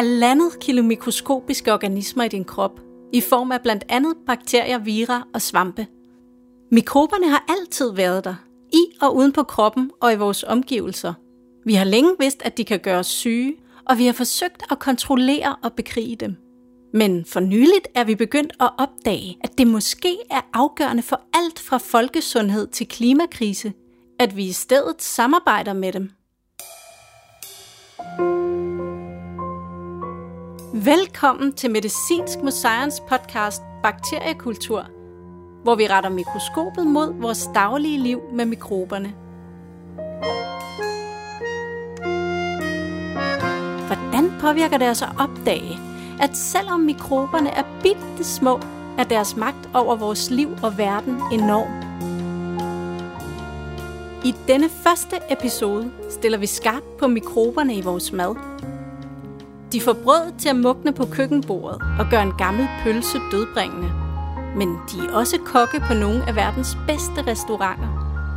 halvandet kilo mikroskopiske organismer i din krop, i form af blandt andet bakterier, vira og svampe. Mikroberne har altid været der, i og uden på kroppen og i vores omgivelser. Vi har længe vidst, at de kan gøre os syge, og vi har forsøgt at kontrollere og bekrige dem. Men for nyligt er vi begyndt at opdage, at det måske er afgørende for alt fra folkesundhed til klimakrise, at vi i stedet samarbejder med dem. Velkommen til Medicinsk Museums podcast Bakteriekultur, hvor vi retter mikroskopet mod vores daglige liv med mikroberne. Hvordan påvirker det os at opdage, at selvom mikroberne er bitte små, er deres magt over vores liv og verden enorm? I denne første episode stiller vi skarpt på mikroberne i vores mad. De får brød til at mugne på køkkenbordet og gør en gammel pølse dødbringende. Men de er også kokke på nogle af verdens bedste restauranter.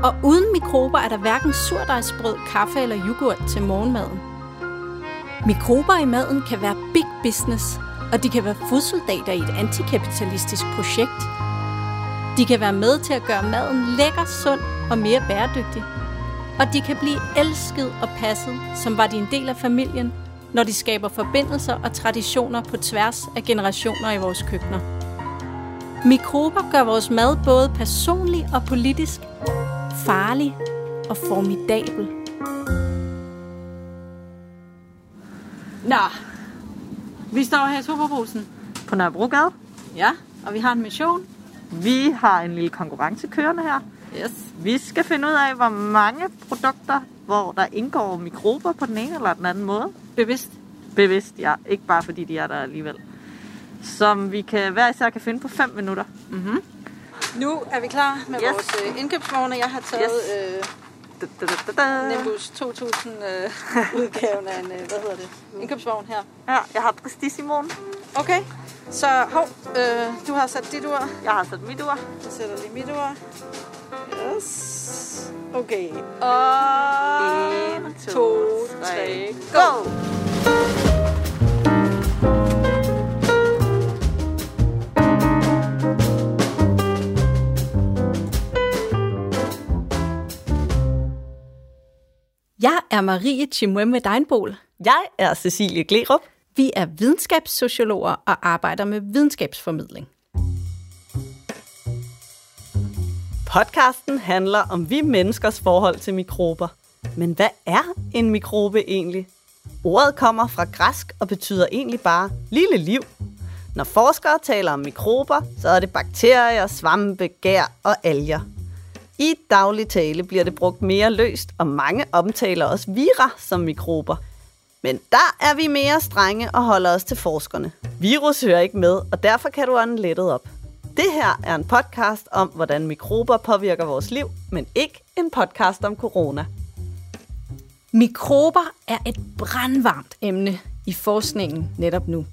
Og uden mikrober er der hverken surdejsbrød, kaffe eller yoghurt til morgenmaden. Mikrober i maden kan være big business, og de kan være fodsoldater i et antikapitalistisk projekt. De kan være med til at gøre maden lækker, sund og mere bæredygtig. Og de kan blive elsket og passet, som var de en del af familien, når de skaber forbindelser og traditioner på tværs af generationer i vores køkkener. Mikrober gør vores mad både personlig og politisk, farlig og formidabel. Nå, vi står her i Superbrusen. På Nørrebrogade. Ja, og vi har en mission. Vi har en lille konkurrence kørende her. Yes. Vi skal finde ud af, hvor mange produkter, hvor der indgår mikrober på den ene eller den anden måde. Bevidst. Bevidst, ja. Ikke bare fordi de er der alligevel. Som vi kan hver især kan finde på 5 minutter. Mm-hmm. Nu er vi klar med Yes. vores øh, indkøbsvogne. Jeg har taget Yes. øh, Da, da, da, da. Nimbus 2000 øh, udgaven af en, øh, hvad hedder det, indkøbsvogn her. Ja, jeg har Prestigimoen. Okay, så hov, øh, du har sat dit ur. Jeg har sat mit ur. Jeg sætter lige mit ur. Yes. Okay. Og... 1, to, 2, tre, 3, go! Jeg er Marie Chimwemwe Deinbol. Jeg er Cecilie Glerup. Vi er videnskabssociologer og arbejder med videnskabsformidling. Podcasten handler om vi menneskers forhold til mikrober. Men hvad er en mikrobe egentlig? Ordet kommer fra græsk og betyder egentlig bare lille liv. Når forskere taler om mikrober, så er det bakterier, svampe, gær og alger. I daglig tale bliver det brugt mere løst, og mange omtaler også vira som mikrober. Men der er vi mere strenge og holder os til forskerne. Virus hører ikke med, og derfor kan du ånde lettet op. Det her er en podcast om, hvordan mikrober påvirker vores liv, men ikke en podcast om corona. Mikrober er et brandvarmt emne i forskningen netop nu.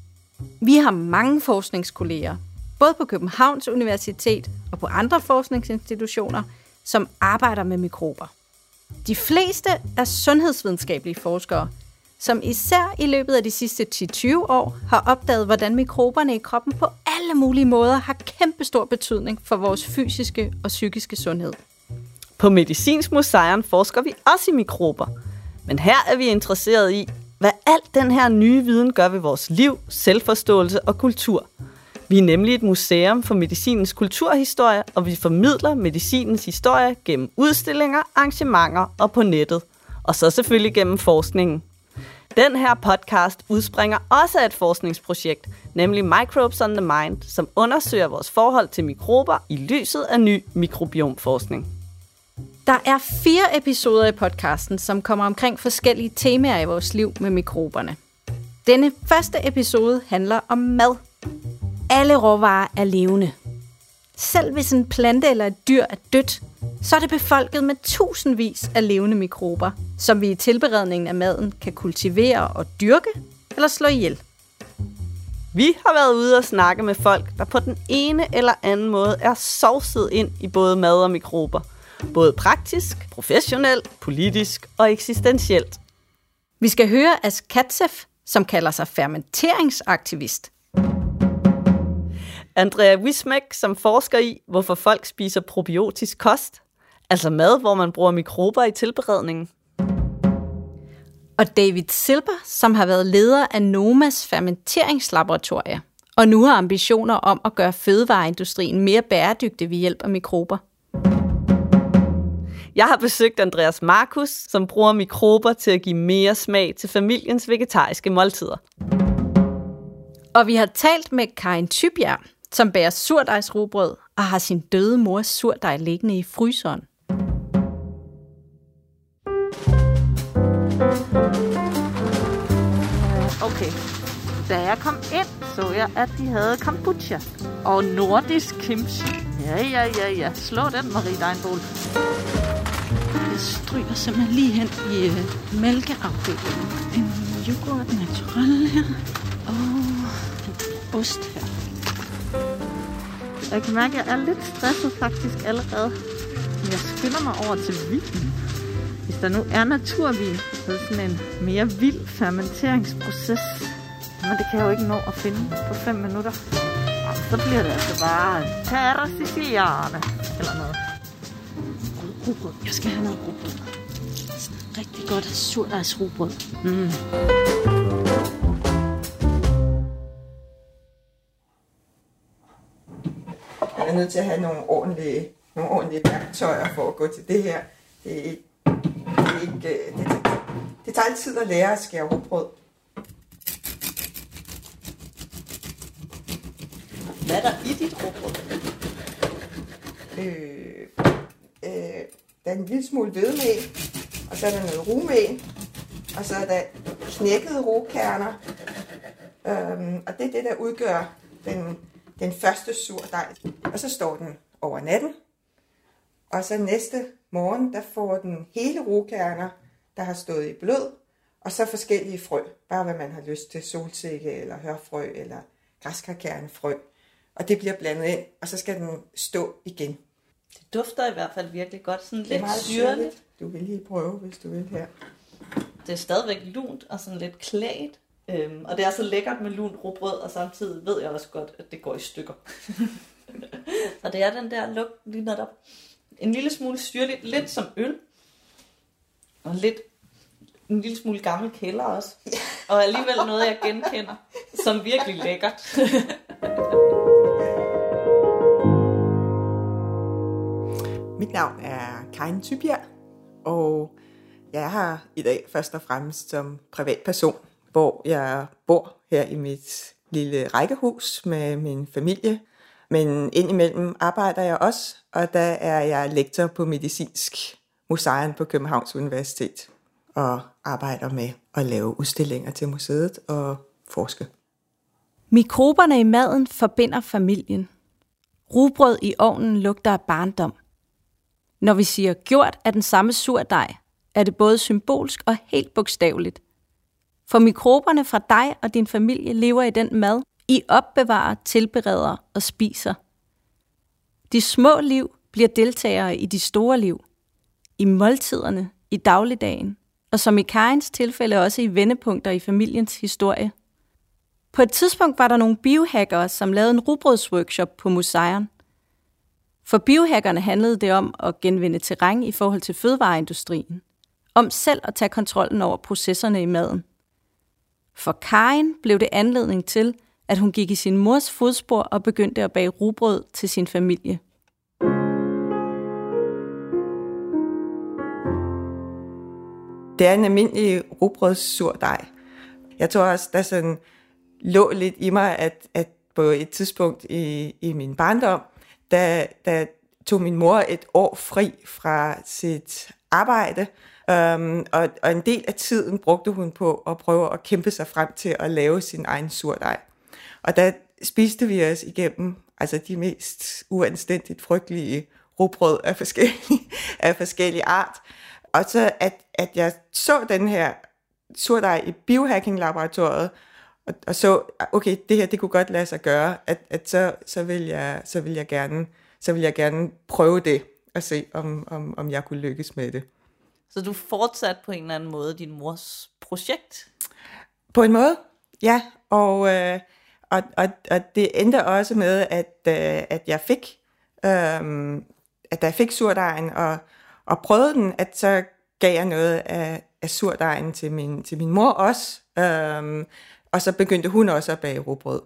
Vi har mange forskningskolleger, både på Københavns Universitet og på andre forskningsinstitutioner, som arbejder med mikrober. De fleste er sundhedsvidenskabelige forskere, som især i løbet af de sidste 10-20 år har opdaget, hvordan mikroberne i kroppen på alle mulige måder har kæmpestor betydning for vores fysiske og psykiske sundhed. På Medicinsk Museum forsker vi også i mikrober. Men her er vi interesseret i, hvad alt den her nye viden gør ved vores liv, selvforståelse og kultur. Vi er nemlig et museum for medicinens kulturhistorie, og vi formidler medicinens historie gennem udstillinger, arrangementer og på nettet. Og så selvfølgelig gennem forskningen. Den her podcast udspringer også af et forskningsprojekt, nemlig Microbes on the Mind, som undersøger vores forhold til mikrober i lyset af ny mikrobiomforskning. Der er fire episoder i podcasten, som kommer omkring forskellige temaer i vores liv med mikroberne. Denne første episode handler om mad. Alle råvarer er levende. Selv hvis en plante eller et dyr er dødt, så er det befolket med tusindvis af levende mikrober, som vi i tilberedningen af maden kan kultivere og dyrke eller slå ihjel. Vi har været ude og snakke med folk, der på den ene eller anden måde er sovset ind i både mad og mikrober. Både praktisk, professionelt, politisk og eksistentielt. Vi skal høre As Katsev, som kalder sig fermenteringsaktivist. Andrea Wismek, som forsker i, hvorfor folk spiser probiotisk kost, altså mad, hvor man bruger mikrober i tilberedningen. Og David Silber, som har været leder af Nomas fermenteringslaboratorie, og nu har ambitioner om at gøre fødevareindustrien mere bæredygtig ved hjælp af mikrober. Jeg har besøgt Andreas Markus, som bruger mikrober til at give mere smag til familiens vegetariske måltider. Og vi har talt med Karin Tybjerg, som bærer surdejsrobrød og har sin døde mors surdej liggende i fryseren. Okay. Da jeg kom ind, så jeg, at de havde kombucha og nordisk kimchi. Ja, ja, ja, ja. Slå den, Marie Deinbol. Jeg stryger simpelthen lige hen i uh, mælkeafdelingen. En yoghurt natural her. Og en ost her. Jeg kan mærke, at jeg er lidt stresset faktisk allerede. Men jeg skynder mig over til vinen. Hvis der nu er naturvin, så er det sådan en mere vild fermenteringsproces. Men det kan jeg jo ikke nå at finde på 5 minutter. Og så bliver det altså bare terra siciliana eller noget. Rugbrød. Jeg skal have noget rugbrød. Rigtig godt surdejsrugbrød. Mm. Er nødt til at have nogle ordentlige, nogle ordentlige værktøjer for at gå til det her. Det er ikke, det, er ikke, øh, det, tager, det tager altid at lære at skære rugbrød. Hvad er der i dit rugbrød? Øh, øh, der er en lille smule hvedemel, og så er der noget rugmel, og så er der knækkede rugkerner. Øhm, og det er det, der udgør den, den første surdej. Og så står den over natten, og så næste morgen, der får den hele rugkerner, der har stået i blød, og så forskellige frø. Bare hvad man har lyst til, solsikke eller hørfrø eller græskarkernefrø. Og det bliver blandet ind, og så skal den stå igen. Det dufter i hvert fald virkelig godt. Sådan lidt syrligt. Du vil lige prøve, hvis du vil her. Det er stadigvæk lunt og sådan lidt klædt. Øhm, og det er så lækkert med lunt rugbrød, og samtidig ved jeg også godt, at det går i stykker. og det er den der lugt lige netop. En lille smule syrligt, lidt som øl. Og lidt en lille smule gammel kælder også. Og alligevel noget, jeg genkender, som virkelig lækkert. Mit navn er Karin Tybjerg, og jeg er her i dag først og fremmest som privatperson, hvor jeg bor her i mit lille rækkehus med min familie. Men indimellem arbejder jeg også, og der er jeg lektor på medicinsk museum på Københavns Universitet og arbejder med at lave udstillinger til museet og forske. Mikroberne i maden forbinder familien. Rugbrød i ovnen lugter af barndom. Når vi siger gjort af den samme surdej, er det både symbolsk og helt bogstaveligt. For mikroberne fra dig og din familie lever i den mad, I opbevarer, tilbereder og spiser. De små liv bliver deltagere i de store liv. I måltiderne, i dagligdagen, og som i Karins tilfælde også i vendepunkter i familiens historie. På et tidspunkt var der nogle biohackere, som lavede en rugbrødsworkshop på museeren. For biohackerne handlede det om at genvinde terræn i forhold til fødevareindustrien. Om selv at tage kontrollen over processerne i maden. For Karin blev det anledning til, at hun gik i sin mors fodspor og begyndte at bage rugbrød til sin familie. Det er en almindelig rugbrødssurdej. Jeg tror også, der sådan lå lidt i mig, at, at på et tidspunkt i, i min barndom, der, der tog min mor et år fri fra sit arbejde, Øhm, og, og en del af tiden brugte hun på at prøve at kæmpe sig frem til at lave sin egen surdej. Og der spiste vi os igennem altså de mest uanstændigt frygtelige rugbrød af forskellige, af forskellige art. Og så at, at jeg så den her surdej i biohacking-laboratoriet, og, og så, okay, det her, det kunne godt lade sig gøre, at, at så, så, vil jeg, så, vil jeg gerne, så vil jeg gerne prøve det, og se, om, om, om jeg kunne lykkes med det. Så du fortsatte på en eller anden måde din mors projekt? På en måde, ja. Og, øh, og, og, og det endte også med, at, øh, at jeg fik, øh, at da jeg fik surdejen og, og prøvede den, at så gav jeg noget af, af surdejen til min, til min mor også. Øh, og så begyndte hun også at bage råbrød.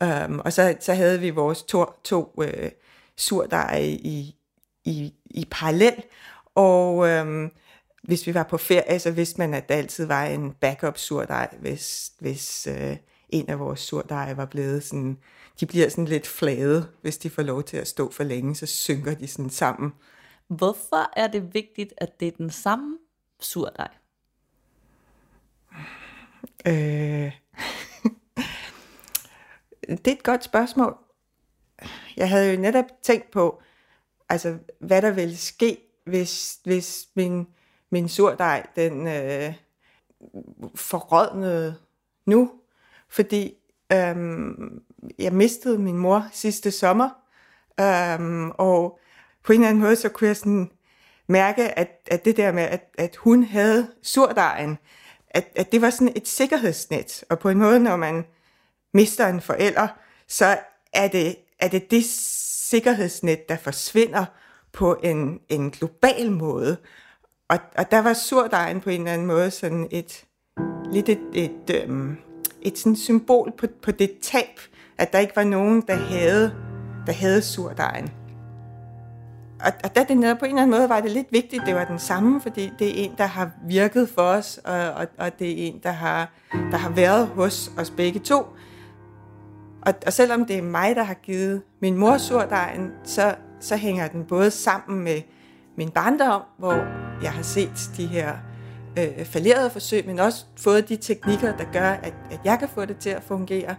Um, øhm, og så, så havde vi vores to, to øh, surdeje i, i, i parallel. Og øhm, hvis vi var på ferie, så vidste man, at der altid var en backup surdej, hvis, hvis øh, en af vores surdeje var blevet sådan, de bliver sådan lidt flade, hvis de får lov til at stå for længe, så synker de sådan sammen. Hvorfor er det vigtigt, at det er den samme surdej? Øh, det er et godt spørgsmål. Jeg havde jo netop tænkt på, altså, hvad der ville ske, hvis, hvis min, min surdej, den øh, forrådnede nu. Fordi øhm, jeg mistede min mor sidste sommer, øhm, og på en eller anden måde, så kunne jeg sådan mærke, at, at det der med, at, at hun havde surdejen, at, at det var sådan et sikkerhedsnet. Og på en måde, når man mister en forælder, så er det, er det det sikkerhedsnet, der forsvinder på en, en global måde. Og, og der var surdejen på en eller anden måde sådan et, lidt et, et, øhm, et sådan symbol på, på det tab, at der ikke var nogen, der havde, der havde surdejen. Og, og der det nede på en eller anden måde var det lidt vigtigt, det var den samme, fordi det er en, der har virket for os, og, og, og det er en, der har, der har været hos os begge to. Og, og selvom det er mig, der har givet min mor surdejen, så, så hænger den både sammen med min barndom, hvor jeg har set de her øh, falderede forsøg, men også fået de teknikker, der gør, at, at jeg kan få det til at fungere.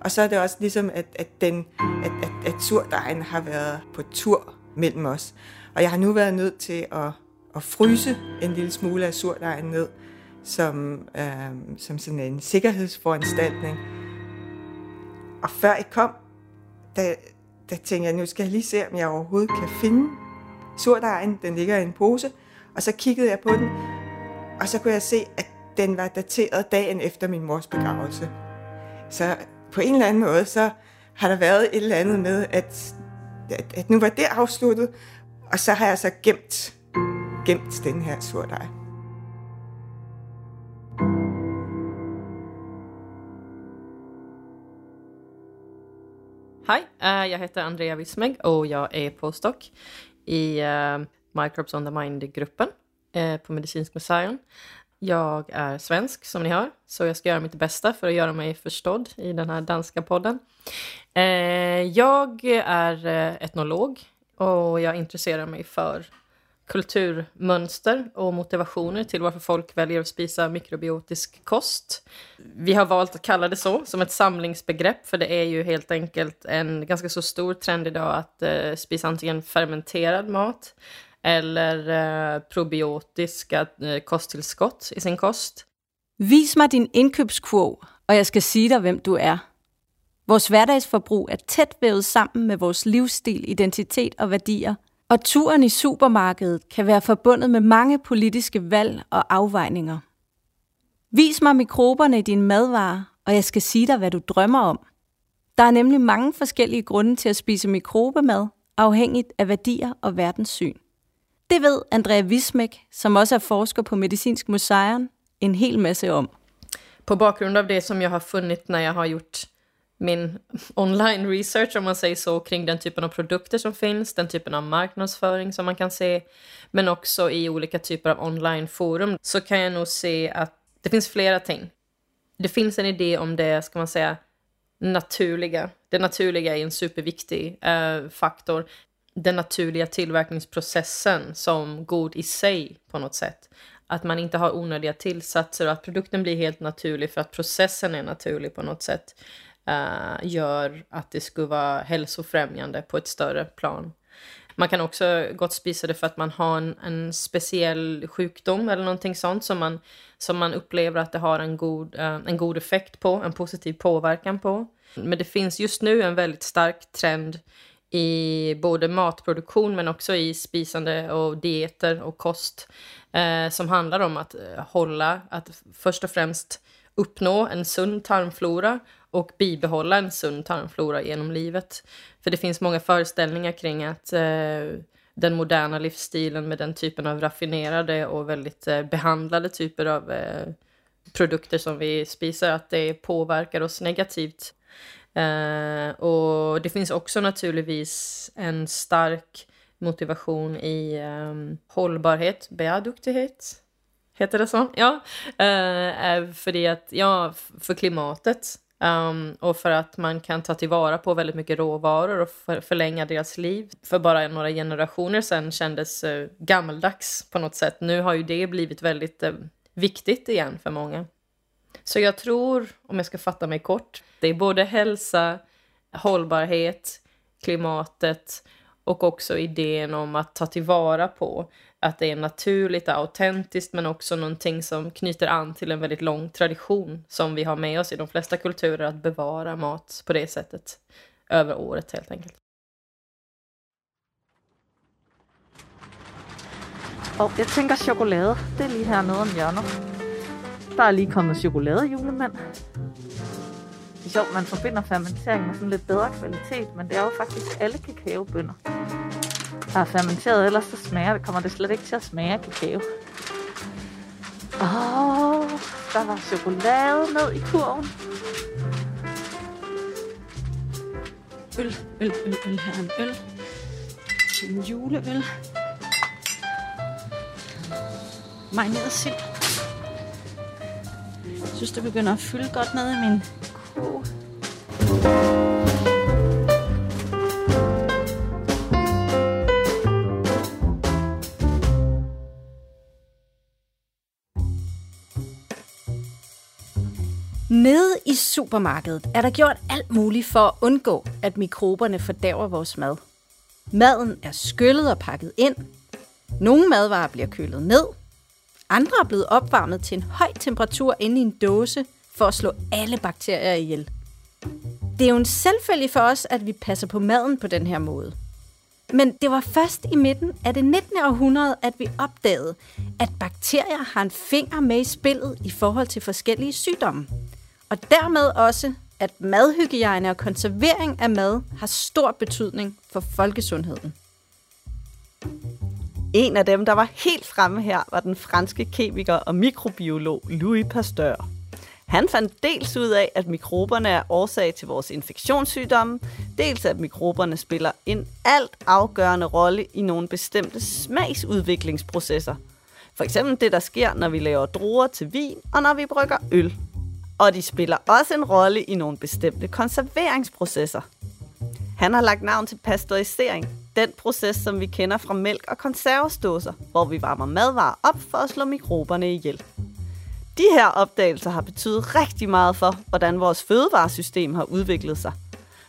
Og så er det også ligesom, at, at, den, at, at, at surdejen har været på tur mellem os. Og jeg har nu været nødt til at, at fryse en lille smule af surdejen ned, som, øh, som sådan en sikkerhedsforanstaltning. Og før jeg kom, der, der tænkte jeg, nu skal jeg lige se, om jeg overhovedet kan finde surdejen. Den ligger i en pose. Og så kiggede jeg på den, og så kunne jeg se, at den var dateret dagen efter min mors begravelse. Så på en eller anden måde, så har der været et eller andet med, at, at, at nu var det afsluttet, og så har jeg så gemt, gemt den her surdej. Hej, øh, jeg jag heter Andrea Wismeg och jag är postdoc i eh, uh, Microbes on the Mind-gruppen uh, på Medicinsk museum. Jag är svensk som ni hör, så jag ska göra mitt bästa för att göra mig förstådd i den här danska podden. Eh, jag är etnolog och jag intresserar mig för kulturmönster och motivationer till varför folk väljer att spisa mikrobiotisk kost. Vi har valt att kalla det så, som ett samlingsbegrepp, för det är ju helt enkelt en ganska så stor trend idag att eh, spisa antingen fermenterad mat eller eh, probiotiska eh, kosttillskott i sin kost. Vis mig din indkøbskurv, og jeg skal sige dig, hvem du er. Vores hverdagsforbrug er tæt vævet sammen med vores livsstil, identitet og værdier – og turen i supermarkedet kan være forbundet med mange politiske valg og afvejninger. Vis mig mikroberne i din madvarer, og jeg skal sige dig, hvad du drømmer om. Der er nemlig mange forskellige grunde til at spise mikrobemad, afhængigt af værdier og verdenssyn. Det ved Andrea Wismek, som også er forsker på Medicinsk Museum, en hel masse om. På bakgrund av det som jag har funnit när jag har gjort min online research om man säger så kring den typen av produkter som finns, den typen av marknadsföring som man kan se, men också i olika typer av onlineforum så kan jag nog se att det finns flera ting. Det finns en idé om det, ska man säga, naturliga. Det naturliga är en superviktig eh, faktor. Den naturliga tillverkningsprocessen som god i sig på något sätt. Att man inte har onödiga tillsatser och att produkten blir helt naturlig för att processen är naturlig på något sätt uh, gör att det skulle vara hälsofrämjande på ett större plan. Man kan också gott spisa det för att man har en, en speciell sjukdom eller någonting sånt som man, som man upplever att det har en god, uh, en god effekt på, en positiv påverkan på. Men det finns just nu en väldigt stark trend i både matproduktion men också i spisande och dieter och kost eh, som handlar om att eh, hålla, att först och främst uppnå en sund tarmflora och bibehålla en sund tarmflora genom livet. För det finns många föreställningar kring att eh, den moderna livsstilen med den typen av raffinerade och väldigt eh, behandlade typer av eh, produkter som vi spiser, att det påverkar oss negativt. Eh, och det finns också naturligtvis en stark motivation i eh, hållbarhet, beaduktighet, Heter det så? Ja. Eh, för det att, ja, för klimatet. Um, och för att man kan ta tillvara på väldigt mycket råvaror och för, förlänga deras liv. För bara några generationer sedan kändes uh, gammaldags på något sätt. Nu har ju det blivit väldigt uh, viktigt igen för många. Så jag tror, om jag ska fatta mig kort, det är både hälsa, hållbarhet, klimatet och också idén om att ta tillvara på att det är naturligt och autentiskt men också någonting som knyter an till en väldigt lång tradition som vi har med oss i de flesta kulturer att bevara mat på det sättet över året helt enkelt. Og jeg tænker chokolade, det er lige her nede om hjørnet. Der er lige kommet chokoladejulemand. Det er sjovt, man forbinder fermentering med sådan lidt bedre kvalitet, men det er jo faktisk alle kakaobønder, der er fermenteret, ellers så smager det, kommer det slet ikke til at smage kakao. Åh, oh, der var chokolade ned i kurven. Øl, øl, øl, øl, her er en øl. En juleøl. Marineret sild. Jeg synes, det begynder at fylde godt ned i min kurve. I supermarkedet er der gjort alt muligt for at undgå, at mikroberne fordærver vores mad. Maden er skyllet og pakket ind. Nogle madvarer bliver kølet ned. Andre er blevet opvarmet til en høj temperatur inde i en dåse for at slå alle bakterier ihjel. Det er jo en selvfølge for os, at vi passer på maden på den her måde. Men det var først i midten af det 19. århundrede, at vi opdagede, at bakterier har en finger med i spillet i forhold til forskellige sygdomme. Og dermed også, at madhygiejne og konservering af mad har stor betydning for folkesundheden. En af dem, der var helt fremme her, var den franske kemiker og mikrobiolog Louis Pasteur. Han fandt dels ud af, at mikroberne er årsag til vores infektionssygdomme, dels at mikroberne spiller en alt afgørende rolle i nogle bestemte smagsudviklingsprocesser. For eksempel det, der sker, når vi laver druer til vin og når vi brygger øl. Og de spiller også en rolle i nogle bestemte konserveringsprocesser. Han har lagt navn til pasteurisering, den proces, som vi kender fra mælk og konservesdåser, hvor vi varmer madvarer op for at slå mikroberne ihjel. De her opdagelser har betydet rigtig meget for, hvordan vores fødevaresystem har udviklet sig.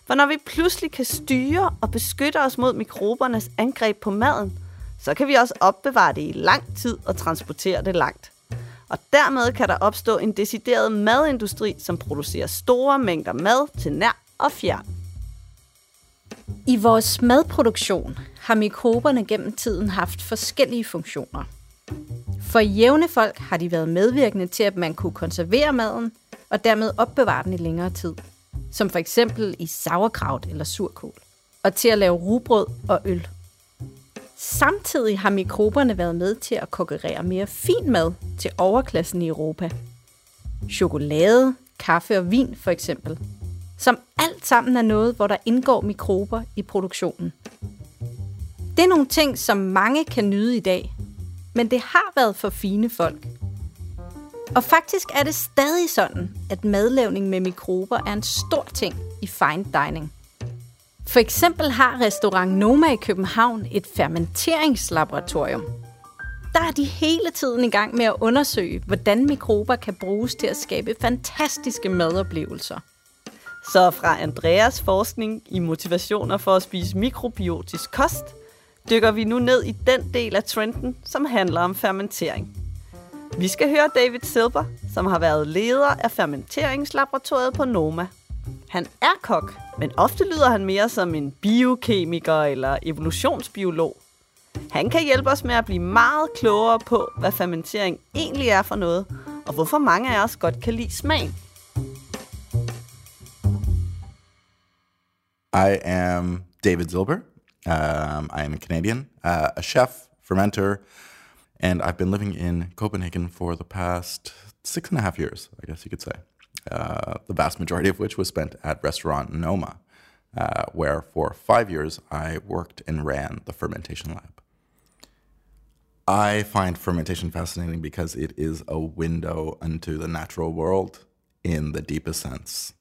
For når vi pludselig kan styre og beskytte os mod mikrobernes angreb på maden, så kan vi også opbevare det i lang tid og transportere det langt. Og dermed kan der opstå en decideret madindustri, som producerer store mængder mad til nær og fjern. I vores madproduktion har mikroberne gennem tiden haft forskellige funktioner. For jævne folk har de været medvirkende til, at man kunne konservere maden og dermed opbevare den i længere tid. Som for eksempel i sauerkraut eller surkål. Og til at lave rugbrød og øl. Samtidig har mikroberne været med til at konkurrere mere fin mad til overklassen i Europa. Chokolade, kaffe og vin for eksempel. Som alt sammen er noget, hvor der indgår mikrober i produktionen. Det er nogle ting, som mange kan nyde i dag, men det har været for fine folk. Og faktisk er det stadig sådan, at madlavning med mikrober er en stor ting i fine dining. For eksempel har restaurant Noma i København et fermenteringslaboratorium. Der er de hele tiden i gang med at undersøge, hvordan mikrober kan bruges til at skabe fantastiske madoplevelser. Så fra Andreas forskning i motivationer for at spise mikrobiotisk kost, dykker vi nu ned i den del af trenden, som handler om fermentering. Vi skal høre David Silber, som har været leder af fermenteringslaboratoriet på Noma. Han er kok, men ofte lyder han mere som en biokemiker eller evolutionsbiolog. Han kan hjælpe os med at blive meget klogere på, hvad fermentering egentlig er for noget, og hvorfor mange af os godt kan lide smagen. I am David Zilber. Um, I am a Canadian, uh, a chef, fermenter, and I've been living in Copenhagen for the past six and a half years, I guess you could say. Uh, the vast majority of which was spent at restaurant Noma, uh, where for five years I worked and ran the fermentation lab. I find fermentation fascinating because it is a window into the natural world in the deepest sense.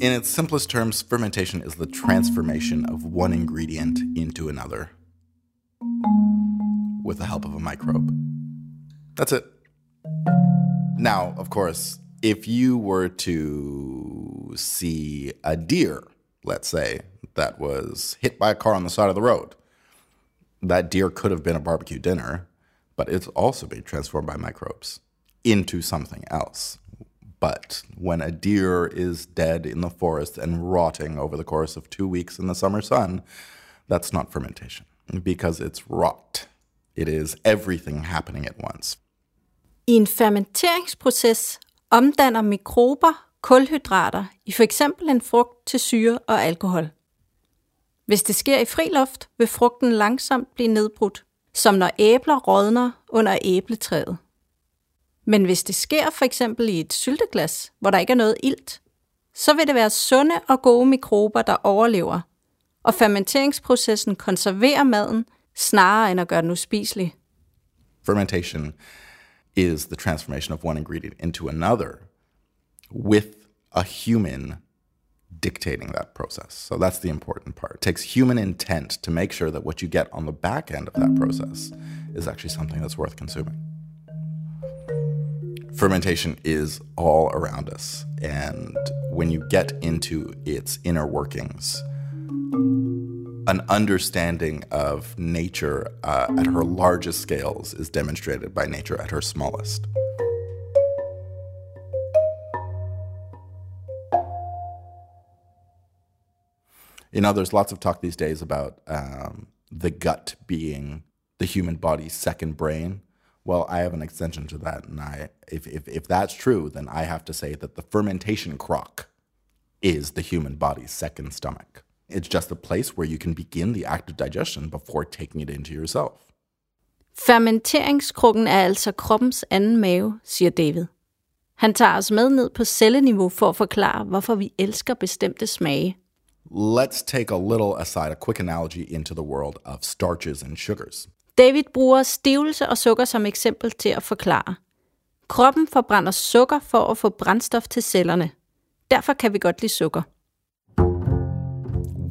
In its simplest terms, fermentation is the transformation of one ingredient into another with the help of a microbe. That's it. Now, of course, if you were to see a deer, let's say, that was hit by a car on the side of the road, that deer could have been a barbecue dinner, but it's also been transformed by microbes into something else. But when a deer is dead in the forest and rotting over the course of two weeks in the summer sun, that's not fermentation because it's rot. It is everything happening at once. I en fermenteringsproces omdanner mikrober kulhydrater i for eksempel en frugt til syre og alkohol. Hvis det sker i fri luft, vil frugten langsomt blive nedbrudt, som når æbler rådner under æbletræet. Men hvis det sker for eksempel i et sylteglas, hvor der ikke er noget ilt, så vil det være sunde og gode mikrober, der overlever, og fermenteringsprocessen konserverer maden, snarere end at gøre den uspiselig. Fermentation is the transformation of one ingredient into another with a human dictating that process. So that's the important part. It takes human intent to make sure that what you get on the back end of that process is actually something that's worth consuming. Fermentation is all around us. And when you get into its inner workings, an understanding of nature uh, at her largest scales is demonstrated by nature at her smallest. You know, there's lots of talk these days about um, the gut being the human body's second brain. Well, I have an extension to that, and I, if, if, if that's true, then I have to say that the fermentation crock is the human body's second stomach. It's just a place where you can begin the act of digestion before taking it into yourself. Fermenteringskrukken er altså kroppens anden mave, siger David. Han tager os med ned på celleniveau for at forklare, hvorfor vi elsker bestemte smage. Let's take a little aside, a quick analogy into the world of starches and sugars. David bruger stivelse og sukker som eksempel til at forklare. Kroppen forbrænder sukker for at få brændstof til cellerne. Derfor kan vi godt lide sukker.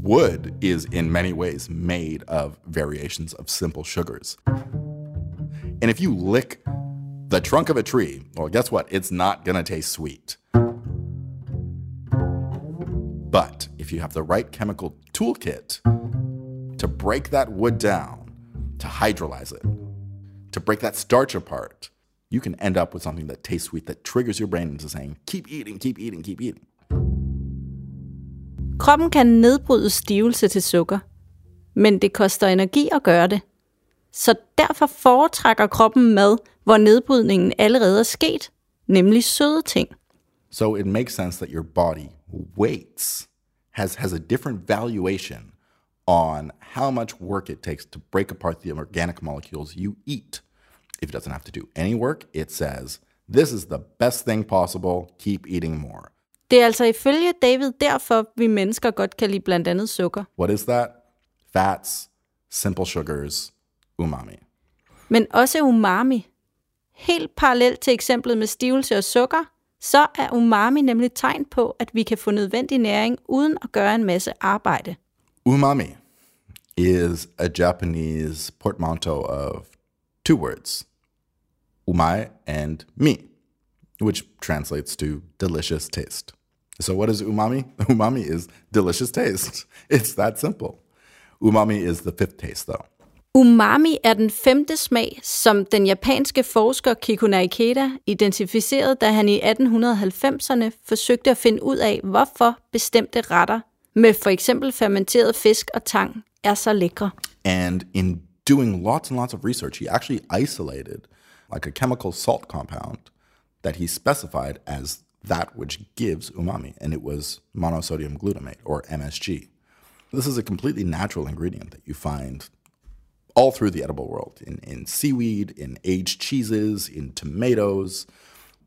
Wood is in many ways made of variations of simple sugars. And if you lick the trunk of a tree, well, guess what? It's not going to taste sweet. But if you have the right chemical toolkit to break that wood down, to hydrolyze it, to break that starch apart, you can end up with something that tastes sweet, that triggers your brain into saying, keep eating, keep eating, keep eating. Kroppen kan nedbryde stivelse til sukker, men det koster energi at gøre det. Så derfor foretrækker kroppen mad, hvor nedbrydningen allerede er sket, nemlig søde ting. So it makes sense that your body weights, has, has a different valuation on how much work it takes to break apart the organic molecules you eat. If it doesn't have to do any work, it says, this is the best thing possible, keep eating more. Det er altså ifølge David derfor, vi mennesker godt kan lide blandt andet sukker. What is that? Fats, simple sugars, umami. Men også umami. Helt parallelt til eksemplet med stivelse og sukker, så er umami nemlig tegn på, at vi kan få nødvendig næring uden at gøre en masse arbejde. Umami is a Japanese portmanteau of two words, umai and mi, which translates to delicious taste. So, what is umami? Umami is delicious taste. It's that simple. Umami is the fifth taste, though. Umami er den femte smag, som den japanske forsker Kikuno Ikeda identificerede, da han i 1890'erne forsøgte at finde ud af, hvorfor bestemte retter med for eksempel fermenteret fisk og tang er så lækre. And in doing lots and lots of research, he actually isolated like a chemical salt compound that he specified as that which gives umami, and it was monosodium glutamate or MSG. This is a completely natural ingredient that you find all through the edible world in, in seaweed, in aged cheeses, in tomatoes.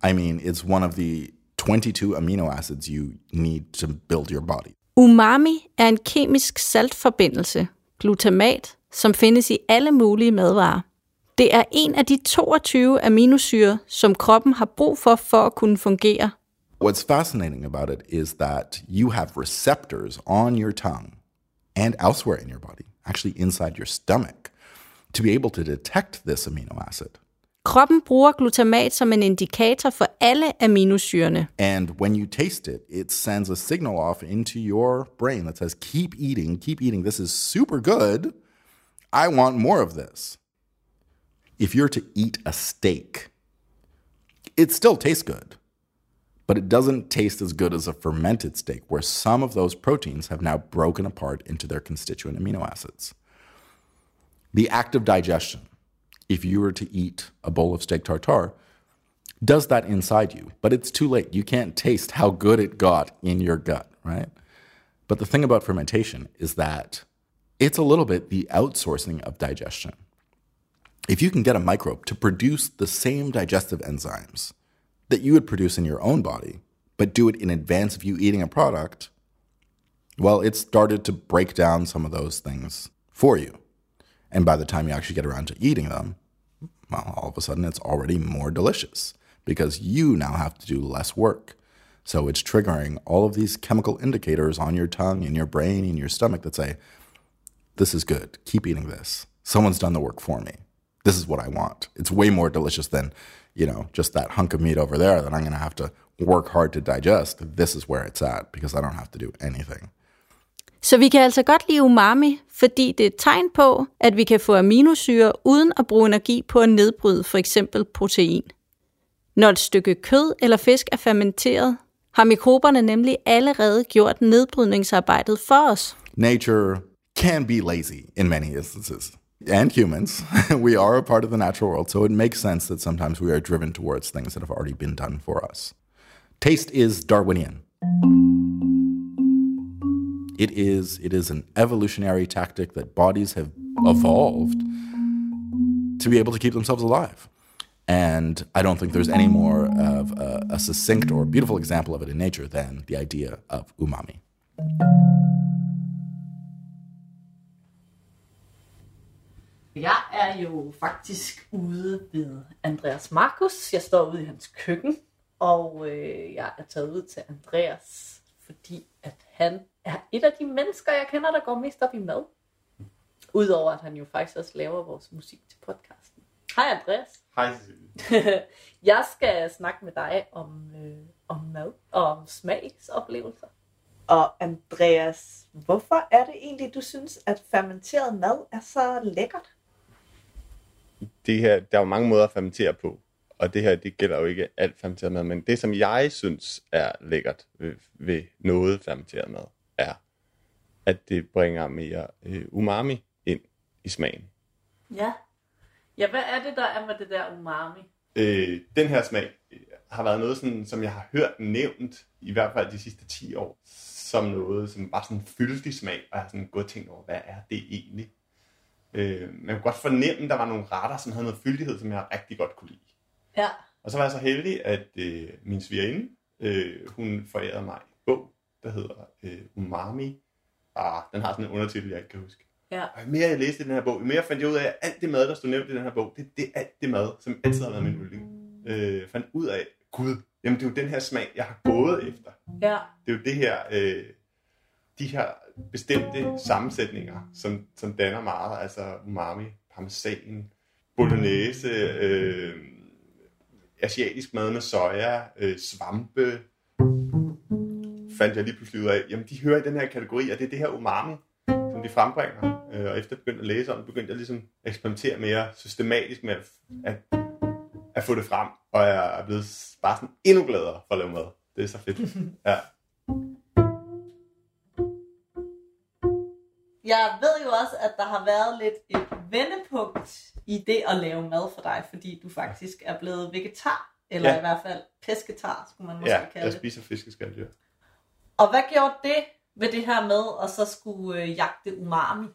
I mean, it's one of the 22 amino acids you need to build your body. Umami er en kemisk saltforbindelse, glutamat, som findes i alle mulige madvarer. Det er en af de 22 aminosyre, som kroppen har brug for for at kunne fungere. What's fascinating about it is that you have receptors on your tongue and elsewhere in your body, actually inside your stomach, to be able to detect this amino acid. Kroppen bruger glutamat som en indikator for alle aminosyrene. And when you taste it, it sends a signal off into your brain that says, keep eating, keep eating. This is super good. I want more of this. If you're to eat a steak, it still tastes good, but it doesn't taste as good as a fermented steak, where some of those proteins have now broken apart into their constituent amino acids. The act of digestion, if you were to eat a bowl of steak tartare, does that inside you, but it's too late. You can't taste how good it got in your gut, right? But the thing about fermentation is that it's a little bit the outsourcing of digestion. If you can get a microbe to produce the same digestive enzymes that you would produce in your own body, but do it in advance of you eating a product, well, it started to break down some of those things for you. And by the time you actually get around to eating them, well, all of a sudden it's already more delicious because you now have to do less work. So it's triggering all of these chemical indicators on your tongue, in your brain, in your stomach that say, this is good. Keep eating this. Someone's done the work for me. This is what I want. It's way more delicious than, you know, just that hunk of meat over there that I'm going to have to work hard to digest. This is where it's at because I don't have to do anything. Så vi kan altså godt lide umami, fordi det er et tegn på, at vi kan få aminosyre uden at bruge energi på at nedbryde for eksempel protein. Når et stykke kød eller fisk er fermenteret, har mikroberne nemlig allerede gjort nedbrydningsarbejdet for os. Nature can be lazy in many instances. And humans, we are a part of the natural world, so it makes sense that sometimes we are driven towards things that have already been done for us. Taste is Darwinian. It is it is an evolutionary tactic that bodies have evolved to be able to keep themselves alive. And I don't think there's any more of a, a succinct or beautiful example of it in nature than the idea of umami. Jeg er jo faktisk ude ved Andreas Markus. Jeg står ude i hans køkken, og øh, jeg er taget ud til Andreas, fordi at han er et af de mennesker, jeg kender, der går mest op i mad. Udover at han jo faktisk også laver vores musik til podcasten. Hej Andreas. Hej jeg skal snakke med dig om, øh, om mad og om smagsoplevelser. Og Andreas, hvorfor er det egentlig, du synes, at fermenteret mad er så lækkert? Det her, der er jo mange måder at fermentere på, og det her, det gælder jo ikke alt fermenteret mad, men det, som jeg synes er lækkert ved, ved noget fermenteret mad, er, at det bringer mere øh, umami ind i smagen. Ja. Ja, hvad er det, der er med det der umami? Øh, den her smag øh, har været noget, sådan, som jeg har hørt nævnt, i hvert fald de sidste 10 år, som noget, som bare sådan fyldig smag, og jeg har sådan gået tænkt over, hvad er det egentlig? Øh, man kunne godt fornemme, at der var nogle retter, som havde noget fyldighed, som jeg rigtig godt kunne lide. Ja. Og så var jeg så heldig, at øh, min svigerinde, øh, hun forærede mig en bog, der hedder øh, Umami. Ah, den har sådan en undertitel, jeg ikke kan huske. Ja. Og jo mere jeg læste den her bog, jo mere fandt jeg ud af, at alt det mad, der stod nævnt i den her bog, det, det er alt det mad, som altid har været min yndling. Øh, fandt ud af, gud, jamen det er jo den her smag, jeg har gået efter. Ja. Det er jo det her, øh, de her bestemte sammensætninger, som, som danner meget, altså umami, parmesan, bolognese, øh, asiatisk mad med soja, øh, svampe, fandt jeg lige pludselig ud af, jamen de hører i den her kategori, og det er det her umami, som de frembringer. Øh, og efter jeg begyndte at læse om begyndte jeg ligesom at eksperimentere mere systematisk med at, at, at få det frem, og jeg er blevet bare sådan endnu gladere for at lave mad. Det er så fedt. Ja. Jeg ved jo også, at der har været lidt et vendepunkt i det at lave mad for dig, fordi du faktisk er blevet vegetar, eller Ja. i hvert fald pesketar, skulle man måske Ja, kalde jeg det. spiser fiskeskalddyr. Og hvad gjorde det ved det her med at så skulle øh, jagte umami?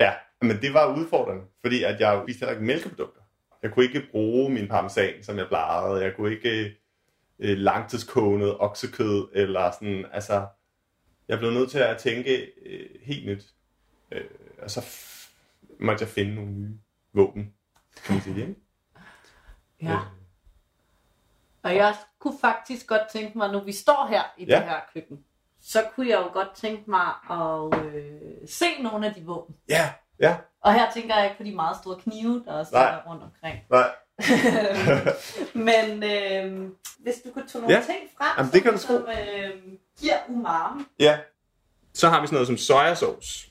Ja, men det var udfordrende, fordi at jeg spiste heller ikke mælkeprodukter. Jeg kunne ikke bruge min parmesan, som jeg plejede. Jeg kunne ikke øh, langtidskognet oksekød, eller sådan, altså, jeg blev nødt til at tænke øh, helt nyt. Øh, og så måtte jeg finde nogle nye våben, kan man sige, ikke? Ja. Øh, Og jeg kunne faktisk godt tænke mig, når vi står her i Ja. det her køkken, så kunne jeg jo godt tænke mig at øh, se nogle af de våben. Ja, ja, Og her tænker jeg ikke på de meget store knive, der også er rundt omkring. nej. Men øh, hvis du kunne tage nogle Ja. ting frem, Jamen, det kan du som, som øh, giver umami. Ja. Så har vi sådan noget som sojasauce.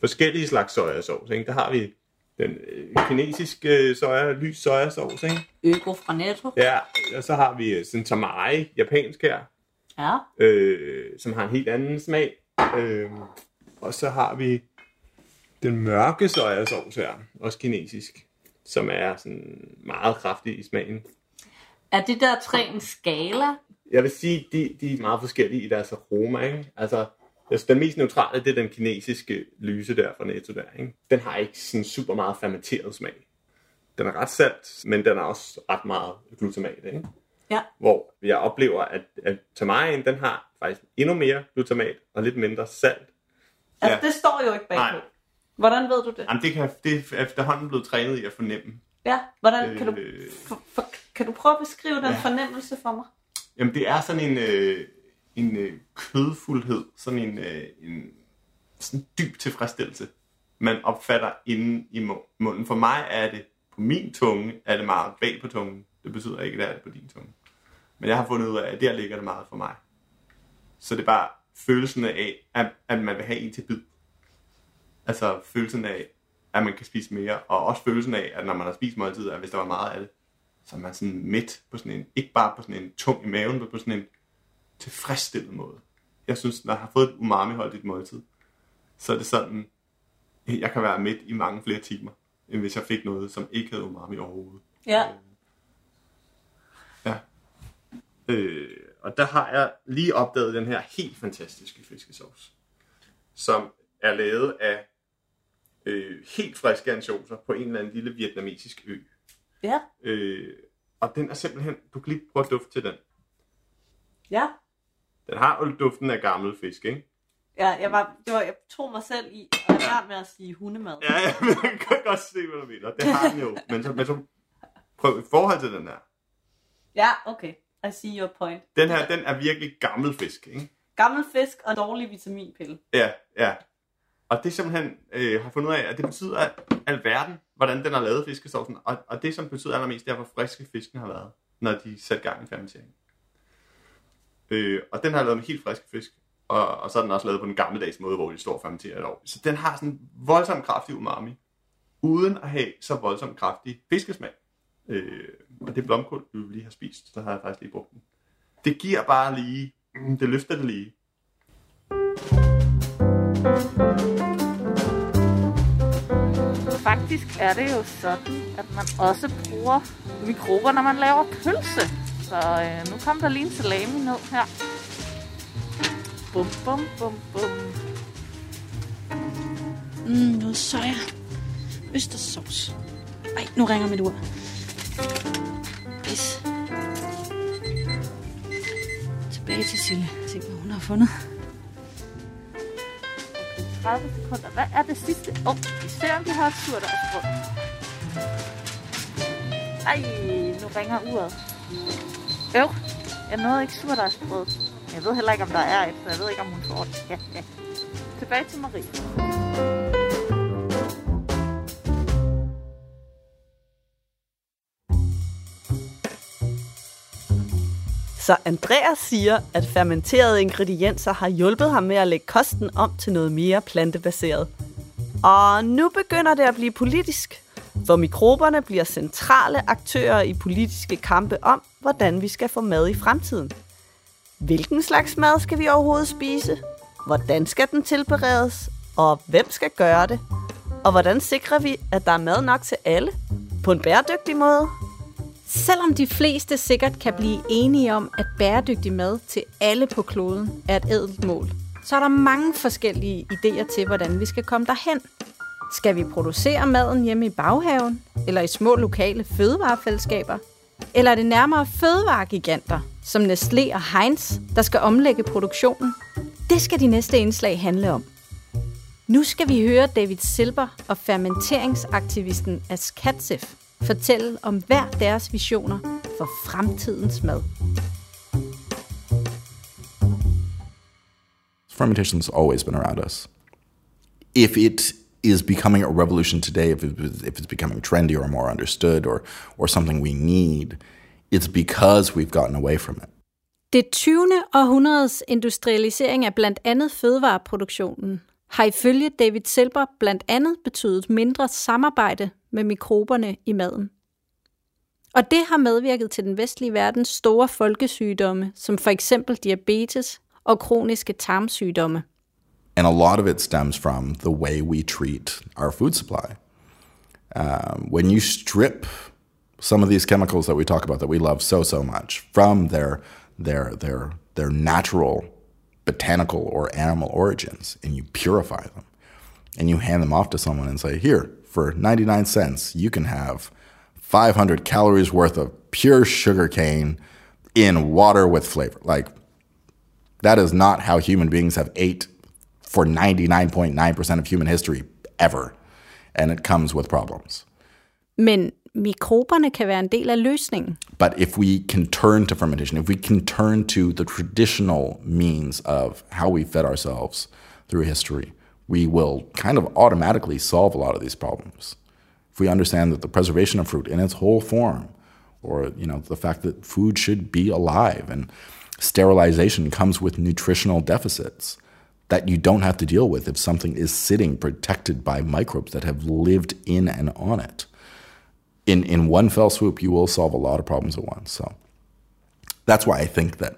Forskellige slags sojasauce. Ikke? Der har vi den øh, kinesiske soja, lys sojasauce. Ikke? Øko fra Netto. Ja, og så har vi øh, sådan tamari, japansk her, Ja. øh, som har en helt anden smag. Øh, og så har vi den mørke sojasauce her, også kinesisk, som er sådan meget kraftig i smagen. Er det der tre en skala? Jeg vil sige, de, de er meget forskellige i deres aroma. Ikke? Altså, altså, den mest neutrale, det er den kinesiske lyse der fra Netto der. Ikke? Den har ikke sådan super meget fermenteret smag. Den er ret salt, men den er også ret meget glutamat. Ikke? Ja. Hvor jeg oplever, at, at tamarien, den har faktisk endnu mere glutamat og lidt mindre salt. Altså, Ja. det står jo ikke bagpå. Nej. Hvordan ved du det? Jamen, det, kan, det er efterhånden blevet trænet i at fornemme. Ja, hvordan kan du, Øh, for, for, kan du prøve at beskrive den Ja. fornemmelse for mig? Jamen, det er sådan en, øh, en øh, kødfuldhed, sådan en, øh, en sådan dyb tilfredsstillelse, man opfatter inde i munden. For mig er det, på min tunge, er det meget bag på tungen. Det betyder ikke, at det er det på din tunge. Men jeg har fundet ud af, at der ligger det meget for mig. Så det er bare følelsen af, at, at man vil have en til bid. Altså følelsen af, at man kan spise mere, og også følelsen af, at når man har spist måltid, at hvis der var meget af det, så er man sådan midt på sådan en, ikke bare på sådan en tung i maven, men på sådan en tilfredsstillet måde. Jeg synes, når jeg har fået et umami-holdigt måltid, så er det sådan, jeg kan være midt i mange flere timer, end hvis jeg fik noget, som ikke havde umami overhovedet. Ja. Ja. Øh, og der har jeg lige opdaget den her helt fantastiske fiskesauce, som er lavet af øh, helt friske ansjoser på en eller anden lille vietnamesisk ø. Ja. Øh, og den er simpelthen, du kan lige prøve at dufte til den. Ja. Den har jo duften af gammel fisk, ikke? Ja, jeg, var, det var, jeg tog mig selv i at lade være med at sige hundemad. Ja, ja, men jeg kan godt se, hvad du mener. Det har den jo. Men så, men så prøv i forhold til den her. Ja, okay. I see your point. Den her, den er virkelig gammel fisk, ikke? Gammel fisk og dårlig vitaminpille. Ja, ja. Og det simpelthen øh, har fundet ud af, at det betyder at alverden, hvordan den har lavet fiskesaucen. Og, og det, som betyder allermest, det er, hvor friske fisken har været, når de sætter gang i fermentering. Øh, og den har jeg lavet med helt friske fisk. Og, og så er den også lavet på den gammeldags måde, hvor de står og fermenterer et år. Så den har sådan en kraftig umami, uden at have så voldsomt kraftig fiskesmag. Øh, og det blomkål, vi lige har spist, så har jeg faktisk lige brugt den. Det giver bare lige, mm, det løfter det lige. Faktisk er det jo sådan, at man også bruger mikrober, når man laver pølse. Så øh, nu kom der lige en salami ned her. Bum, bum, bum, bum. Mm, noget soja. Østersovs. Ej, nu ringer mit ur. Pis. Tilbage til Sille. Se, hvad hun har fundet. 30 sekunder. Hvad er det sidste? Åh, oh, vi ser, om de har et surdejsbrød. Ej, nu ringer uret. Øv, jeg nåede ikke surdejsbrød. Jeg ved heller ikke, om der er et, så jeg ved ikke, om hun får det. Ja, ja. Tilbage til Marie. Så Andreas siger, at fermenterede ingredienser har hjulpet ham med at lægge kosten om til noget mere plantebaseret. Og nu begynder det at blive politisk, for mikroberne bliver centrale aktører i politiske kampe om, hvordan vi skal få mad i fremtiden. Hvilken slags mad skal vi overhovedet spise? Hvordan skal den tilberedes? Og hvem skal gøre det? Og hvordan sikrer vi, at der er mad nok til alle? På en bæredygtig måde? Selvom de fleste sikkert kan blive enige om, at bæredygtig mad til alle på kloden er et ædelt mål, så er der mange forskellige idéer til, hvordan vi skal komme derhen. Skal vi producere maden hjemme i baghaven, eller i små lokale fødevarefællesskaber? Eller er det nærmere fødevaregiganter, som Nestlé og Heinz, der skal omlægge produktionen? Det skal de næste indslag handle om. Nu skal vi høre David Silber og fermenteringsaktivisten As Katzef fortælle om hver deres visioner for fremtidens mad. Fermentation's always been around us. If it is becoming a revolution today, if, it, if it's becoming trendy or more understood or, or something we need, it's because we've gotten away from it. Det 20. århundredes industrialisering af blandt andet fødevareproduktionen har ifølge David Silber blandt andet betydet mindre samarbejde med mikroberne i maden. Og det har medvirket til den vestlige verdens store folkesygdomme, som for eksempel diabetes og kroniske tarmsygdomme. And a lot of it stems from the way we treat our food supply. Um, when you strip some of these chemicals that we talk about that we love so so much from their their their their natural botanical or animal origins and you purify them and you hand them off to someone and say here for 99 cents you can have 500 calories worth of pure sugar cane in water with flavor like that is not how human beings have ate for 99.9% of human history ever and it comes with problems Men mikroberne kan være en del af løsningen. But if we can turn to fermentation, if we can turn to the traditional means of how we fed ourselves through history, we will kind of automatically solve a lot of these problems. If we understand that the preservation of fruit in its whole form, or you know, the fact that food should be alive and sterilization comes with nutritional deficits that you don't have to deal with if something is sitting protected by microbes that have lived in and on it in in one fell swoop, you will solve a lot of problems at once. So that's why I think that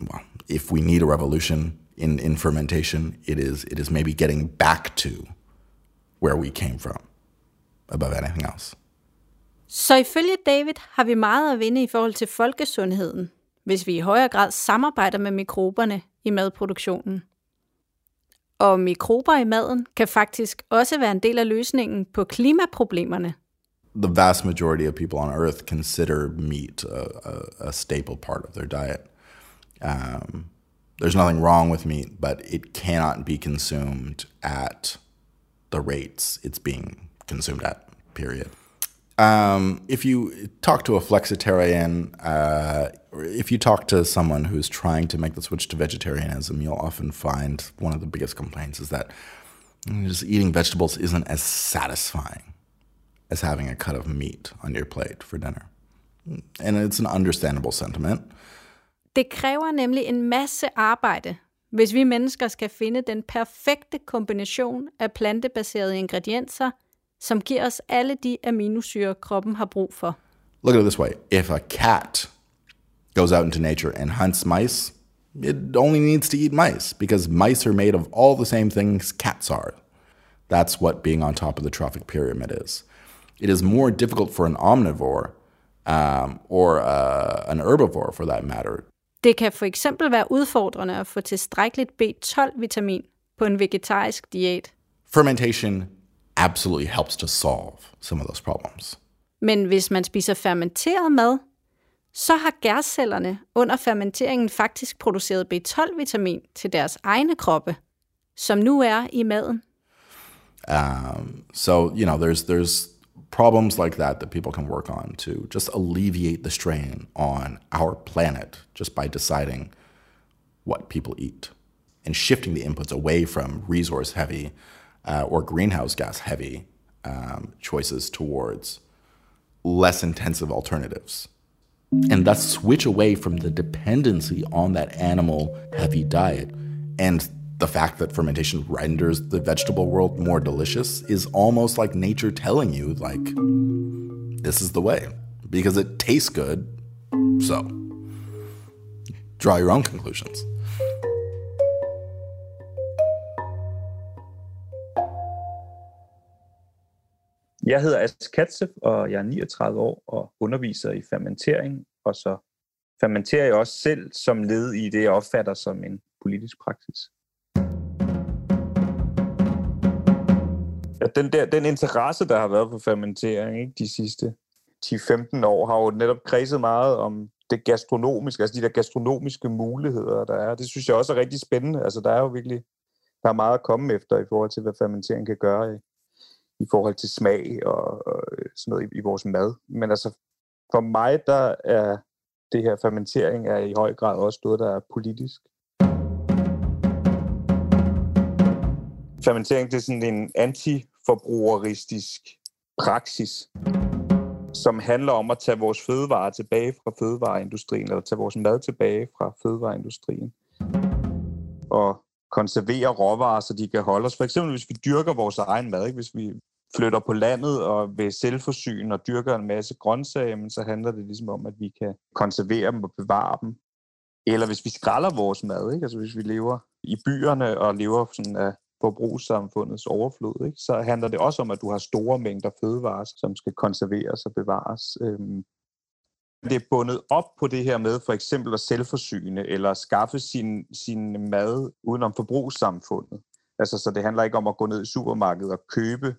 well, if we need a revolution in, in fermentation, it is it is maybe getting back to where we came from above anything else. Så ifølge David har vi meget at vinde i forhold til folkesundheden, hvis vi i højere grad samarbejder med mikroberne i madproduktionen. Og mikrober i maden kan faktisk også være en del af løsningen på klimaproblemerne, the vast majority of people on Earth consider meat a, a, a staple part of their diet. Um, there's nothing wrong with meat, but it cannot be consumed at the rates it's being consumed at. Period. Um, if you talk to a flexitarian, uh, if you talk to someone who's trying to make the switch to vegetarianism, you'll often find one of the biggest complaints is that just eating vegetables isn't as satisfying as having a cut of meat on your plate for dinner. And it's an understandable sentiment. Det kræver nemlig en masse arbejde, hvis vi mennesker skal finde den perfekte kombination af plantebaserede ingredienser, som giver os alle de aminosyre, kroppen har brug for. Look at it this way. If a cat goes out into nature and hunts mice, it only needs to eat mice because mice are made of all the same things cats are. That's what being on top of the trophic pyramid is. it is more difficult for an omnivore um, or uh, an herbivore for that matter. Det kan for eksempel være udfordrende at få tilstrækkeligt B12-vitamin på en vegetarisk diæt. Fermentation absolutely helps to solve some of those problems. Men hvis man spiser fermenteret mad, så har gærcellerne under fermenteringen faktisk produceret B12-vitamin til deres egne kroppe, som nu er i maden. Um, so, you know, there's, there's problems like that that people can work on to just alleviate the strain on our planet just by deciding what people eat and shifting the inputs away from resource heavy uh, or greenhouse gas heavy um, choices towards less intensive alternatives and thus switch away from the dependency on that animal heavy diet and the fact that fermentation renders the vegetable world more delicious is almost like nature telling you, like, this is the way because it tastes good. So, draw your own conclusions. Jeg hedder Ask Katsev, og jeg er 39 år og underviser i fermentering, og så fermenterer jeg også selv som led i det, jeg opfatter som en politisk praksis. Ja, den, der, den interesse, der har været for fermentering ikke, de sidste 10-15 år, har jo netop kredset meget om det gastronomiske, altså de der gastronomiske muligheder, der er. Det synes jeg også er rigtig spændende. Altså, der er jo virkelig der er meget at komme efter i forhold til, hvad fermentering kan gøre i, i forhold til smag og, og øh, sådan noget i, i vores mad. Men altså, for mig, der er det her fermentering er i høj grad også noget, der er politisk. Fermentering det er sådan en antiforbrugeristisk praksis, som handler om at tage vores fødevarer tilbage fra fødevareindustrien, eller tage vores mad tilbage fra fødevareindustrien. Og konservere råvarer, så de kan holde os. For eksempel hvis vi dyrker vores egen mad, ikke? hvis vi flytter på landet og vil selvforsyne og dyrker en masse grøntsager, men så handler det ligesom om, at vi kan konservere dem og bevare dem. Eller hvis vi skralder vores mad, ikke? altså hvis vi lever i byerne og lever sådan af forbrugssamfundets overflod, ikke? så handler det også om, at du har store mængder fødevarer, som skal konserveres og bevares. Øhm, det er bundet op på det her med for eksempel at selvforsyne eller skaffe sin, sin mad udenom forbrugssamfundet. Altså, så det handler ikke om at gå ned i supermarkedet og købe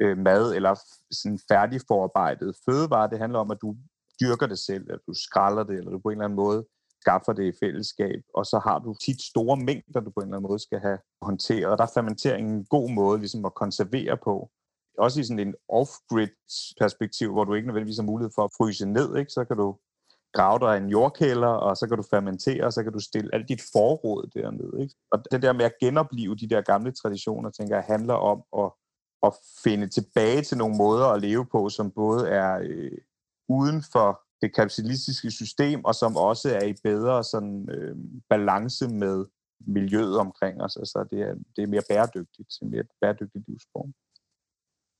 øh, mad eller sådan færdigforarbejdet fødevare. Det handler om, at du dyrker det selv, at du skralder det, eller du på en eller anden måde skaffer det i fællesskab, og så har du tit store mængder, du på en eller anden måde skal have håndteret. Og der er fermentering en god måde ligesom at konservere på. Også i sådan en off-grid perspektiv, hvor du ikke nødvendigvis har mulighed for at fryse ned, ikke? så kan du grave dig en jordkælder, og så kan du fermentere, og så kan du stille alt dit forråd dernede. Ikke? Og det der med at genopleve de der gamle traditioner, tænker jeg, handler om at at finde tilbage til nogle måder at leve på, som både er øh, uden for det kapitalistiske system, og som også er i bedre sådan, øh, balance med miljøet omkring os. Altså det er, det er mere bæredygtigt, en mere bæredygtig livsform.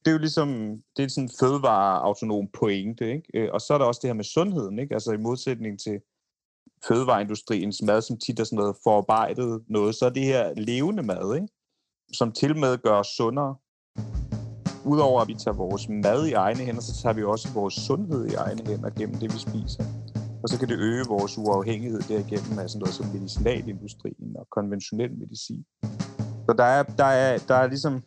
Det er jo ligesom, det er sådan en fødevareautonom pointe, ikke? Øh, og så er der også det her med sundheden, ikke? Altså i modsætning til fødevareindustriens mad, som tit er sådan noget forarbejdet noget, så er det her levende mad, ikke? som til med gør os sundere. Udover at vi tager vores mad i egne hænder, så tager vi også vores sundhed i egne hænder gennem det, vi spiser. Og så kan det øge vores uafhængighed derigennem af sådan noget som medicinalindustrien og konventionel medicin. Så der er, der er, der er ligesom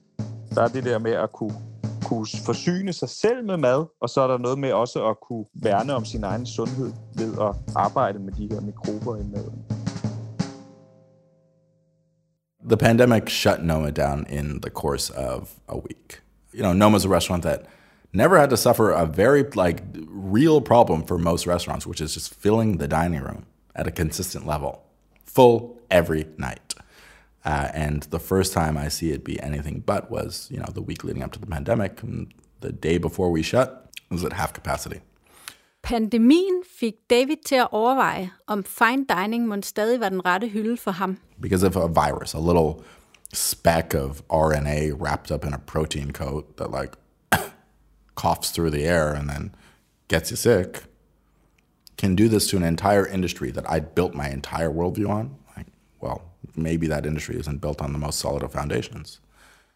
der er det der med at kunne, kunne forsyne sig selv med mad, og så er der noget med også at kunne værne om sin egen sundhed ved at arbejde med de her mikrober i maden. The pandemic shut Noma down in the course of a week. you know, Noma's a restaurant that never had to suffer a very like real problem for most restaurants, which is just filling the dining room at a consistent level, full every night. Uh, and the first time I see it be anything but was, you know, the week leading up to the pandemic. And the day before we shut was at half capacity. Pandemien fik David til at overveje, om fine dining må stadig var den rette hylde for ham. Because of a virus, a little speck of RNA wrapped up in a protein coat that like coughs through the air and then gets you sick can do this to an entire industry that I built my entire worldview on. Maybe that industry isn't built on the most solid of foundations.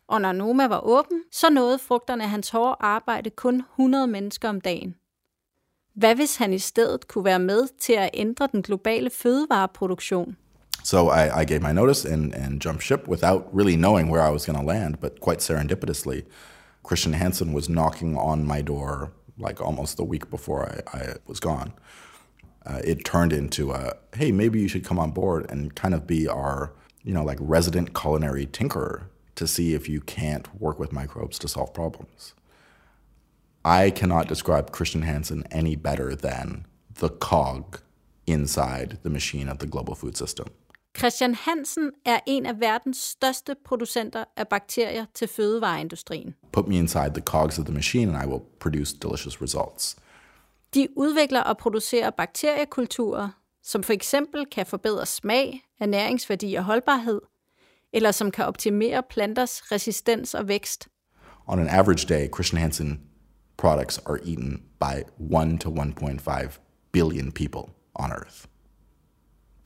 Og når Noma var åben, så nåede frugterne af hans hårde arbejde kun 100 mennesker om dagen. Hvad hvis han i stedet kunne være med til at ændre den globale fødevareproduktion? So I, I gave my notice and, and jumped ship without really knowing where I was going to land, but quite serendipitously, Christian Hansen was knocking on my door like almost a week before I, I was gone. Uh, it turned into a hey, maybe you should come on board and kind of be our you know like resident culinary tinkerer to see if you can't work with microbes to solve problems. I cannot describe Christian Hansen any better than the cog inside the machine of the global food system. Christian Hansen er en af verdens største producenter af bakterier til fødevareindustrien. Put me inside the cogs of the machine and I will produce delicious results. De udvikler og producerer bakteriekulturer, som for eksempel kan forbedre smag, ernæringsværdi og holdbarhed, eller som kan optimere planters resistens og vækst. On an average day, Christian Hansen products are eaten by 1 to 1.5 billion people on Earth.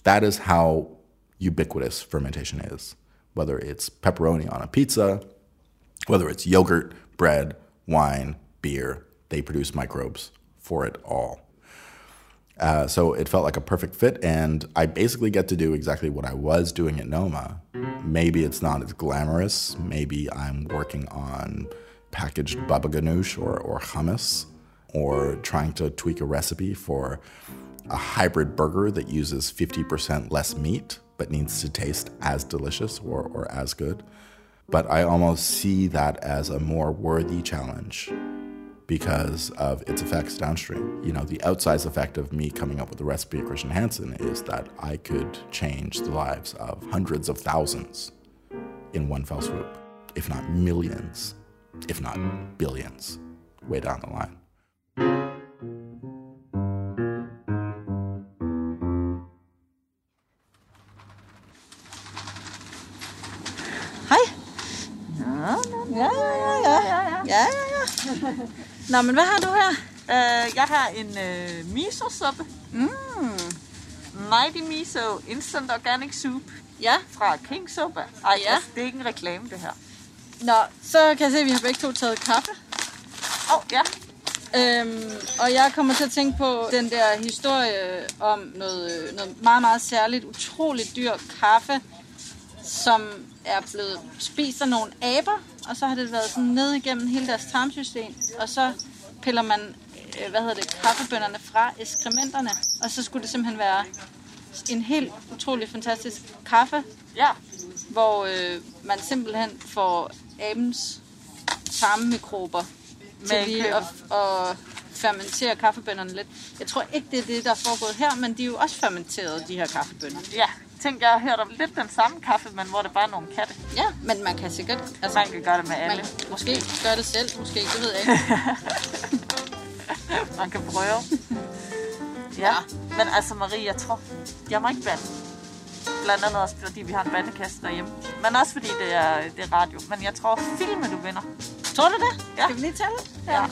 That is how ubiquitous fermentation is, whether it's pepperoni on a pizza, whether it's yogurt, bread, wine, beer, they produce microbes for it all. Uh, so it felt like a perfect fit, and I basically get to do exactly what I was doing at Noma. Maybe it's not as glamorous. Maybe I'm working on packaged baba ganoush or, or hummus, or trying to tweak a recipe for a hybrid burger that uses 50% less meat but needs to taste as delicious or, or as good. But I almost see that as a more worthy challenge because of its effects downstream. You know, the outsized effect of me coming up with the recipe at Christian Hansen is that I could change the lives of hundreds of thousands in one fell swoop, if not millions, if not billions, way down the line. Hej. Ja, ja, ja, ja, ja, ja, ja. Nå, men hvad har du her? Uh, jeg har en uh, miso-suppe. Mm. Mighty Miso Instant Organic Soup Ja. fra King Soba. Ej, Ja. ja. det er ikke en reklame, det her. Nå, så kan jeg se, at vi har begge to taget kaffe. Åh, oh, ja. Øhm, og jeg kommer til at tænke på den der historie om noget, noget meget, meget særligt, utroligt dyr kaffe, som er blevet spist af nogle aber, og så har det været sådan ned igennem hele deres tarmsystem, og så piller man, øh, hvad hedder det, kaffebønderne fra ekskrementerne, og så skulle det simpelthen være en helt utrolig fantastisk kaffe, Ja. hvor øh, man simpelthen får abens tarmmikrober til lige at, at fermentere kaffebønderne lidt. Jeg tror ikke, det er det, der er foregået her, men de er jo også fermenteret, de her kaffebønner. Ja, tænk, jeg har hørt om lidt den samme kaffe, men hvor det bare er nogle katte. Ja, men man kan sikkert... Altså, Man kan gøre det med alle. man måske gøre det selv, måske, det ved jeg ikke. Man kan prøve. Ja, men altså Marie, jeg tror, jeg må ikke bande. Blandt andet også, fordi vi har en bandekasse derhjemme. Men også fordi det er, det er radio. Men jeg tror, filme du vinder. Tror du det? Ja. Skal vi lige tælle? Ja.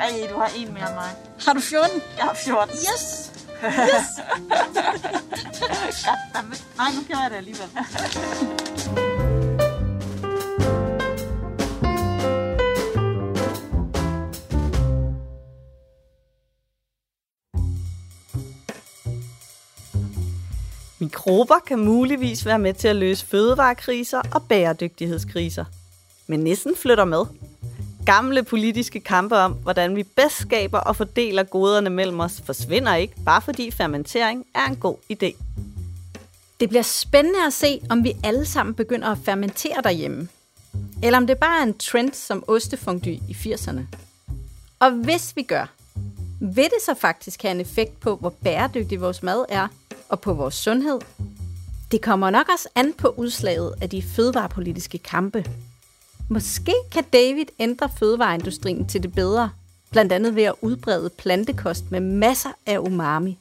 Ej, du har en mere end mig. Har du 14? Jeg har 14. Yes! Goddammit. Nej, nu gjorde jeg det alligevel. Mikrober kan muligvis være med til at løse fødevarekriser og bæredygtighedskriser. Men nissen flytter med. Gamle politiske kampe om, hvordan vi bedst skaber og fordeler goderne mellem os, forsvinder ikke, bare fordi fermentering er en god idé. Det bliver spændende at se, om vi alle sammen begynder at fermentere derhjemme. Eller om det bare er en trend som ostefondy i 80'erne. Og hvis vi gør, vil det så faktisk have en effekt på, hvor bæredygtig vores mad er, og på vores sundhed? Det kommer nok også an på udslaget af de fødevarepolitiske kampe. Måske kan David ændre fødevareindustrien til det bedre, blandt andet ved at udbrede plantekost med masser af umami.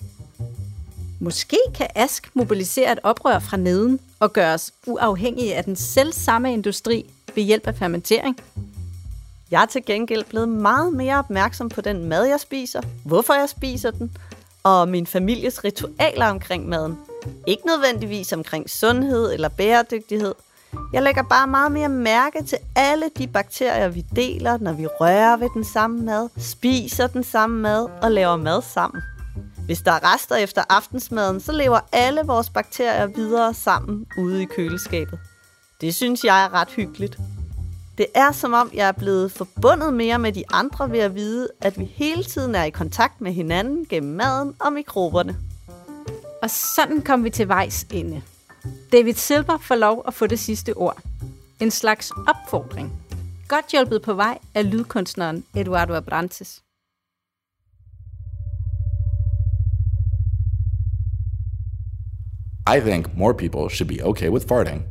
Måske kan Ask mobilisere et oprør fra neden og gøre os uafhængige af den selv samme industri ved hjælp af fermentering. Jeg er til gengæld blevet meget mere opmærksom på den mad, jeg spiser, hvorfor jeg spiser den, og min families ritualer omkring maden. Ikke nødvendigvis omkring sundhed eller bæredygtighed. Jeg lægger bare meget mere mærke til alle de bakterier, vi deler, når vi rører ved den samme mad, spiser den samme mad og laver mad sammen. Hvis der er rester efter aftensmaden, så lever alle vores bakterier videre sammen ude i køleskabet. Det synes jeg er ret hyggeligt. Det er som om, jeg er blevet forbundet mere med de andre ved at vide, at vi hele tiden er i kontakt med hinanden gennem maden og mikroberne. Og sådan kom vi til vejs ende. David Silver får lov at få det sidste ord. En slags opfordring. Godt hjulpet på vej af lydkunstneren Eduardo Abrantes. I think more people should be okay with farting.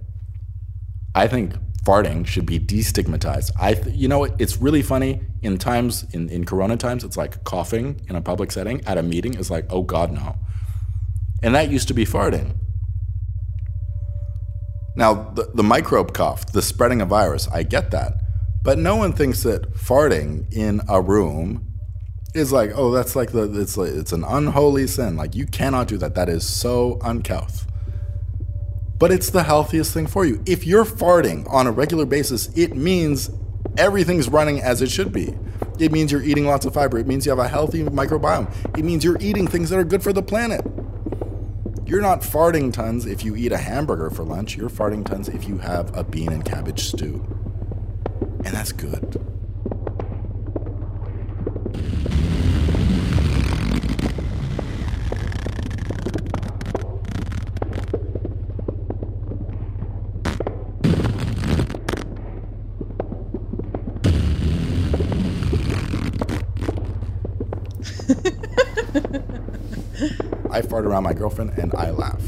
I think farting should be destigmatized. I, th- you know, it's really funny in times in in Corona times. It's like coughing in a public setting at a meeting is like, oh God, no. And that used to be farting. Now, the, the microbe cough, the spreading of virus, I get that. But no one thinks that farting in a room is like, oh, that's like the it's like it's an unholy sin. Like you cannot do that. That is so uncouth. But it's the healthiest thing for you. If you're farting on a regular basis, it means everything's running as it should be. It means you're eating lots of fiber. It means you have a healthy microbiome. It means you're eating things that are good for the planet. You're not farting tons if you eat a hamburger for lunch. You're farting tons if you have a bean and cabbage stew. And that's good. I fart around my girlfriend and I laugh.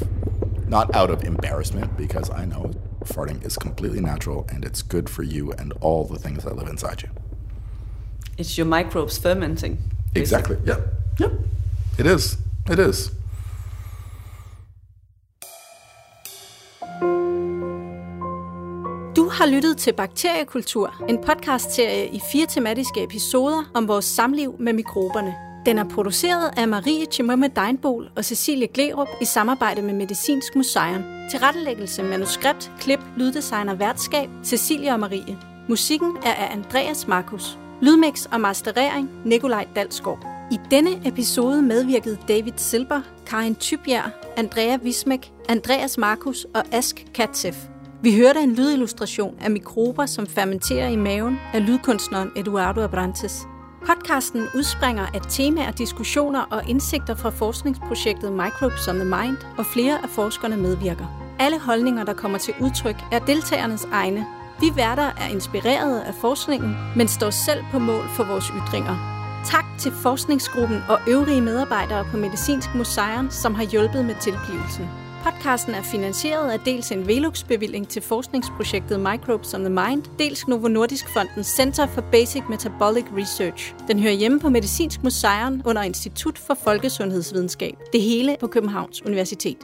Not out of embarrassment, because I know farting is completely natural and it's good for you and all the things that live inside you. It's your microbes fermenting. Exactly. Yep. Yep. It is. It is. Du har lyttet til Bakteriekultur, en podcastserie i fire tematiske episoder om vores samliv med mikroberne. Den er produceret af Marie Chimome Deinbol og Cecilie Glerup i samarbejde med Medicinsk Museum. Tilrettelæggelse, manuskript, klip, lyddesign og værtskab, Cecilie og Marie. Musikken er af Andreas Markus. Lydmix og masterering, Nikolaj Dalsgaard. I denne episode medvirkede David Silber, Karin Tybjerg, Andrea Wismek, Andreas Markus og Ask Katsef. Vi hørte en lydillustration af mikrober, som fermenterer i maven af lydkunstneren Eduardo Abrantes. Podcasten udspringer af temaer, diskussioner og indsigter fra forskningsprojektet Microbes on the Mind, og flere af forskerne medvirker. Alle holdninger, der kommer til udtryk, er deltagernes egne. Vi værter er inspireret af forskningen, men står selv på mål for vores ytringer. Tak til forskningsgruppen og øvrige medarbejdere på Medicinsk Museum, som har hjulpet med tilblivelsen. Podcasten er finansieret af dels en Velux-bevilling til forskningsprojektet Microbes on the Mind, dels Novo Nordisk Fondens Center for Basic Metabolic Research. Den hører hjemme på Medicinsk Museum under Institut for Folkesundhedsvidenskab. Det hele på Københavns Universitet.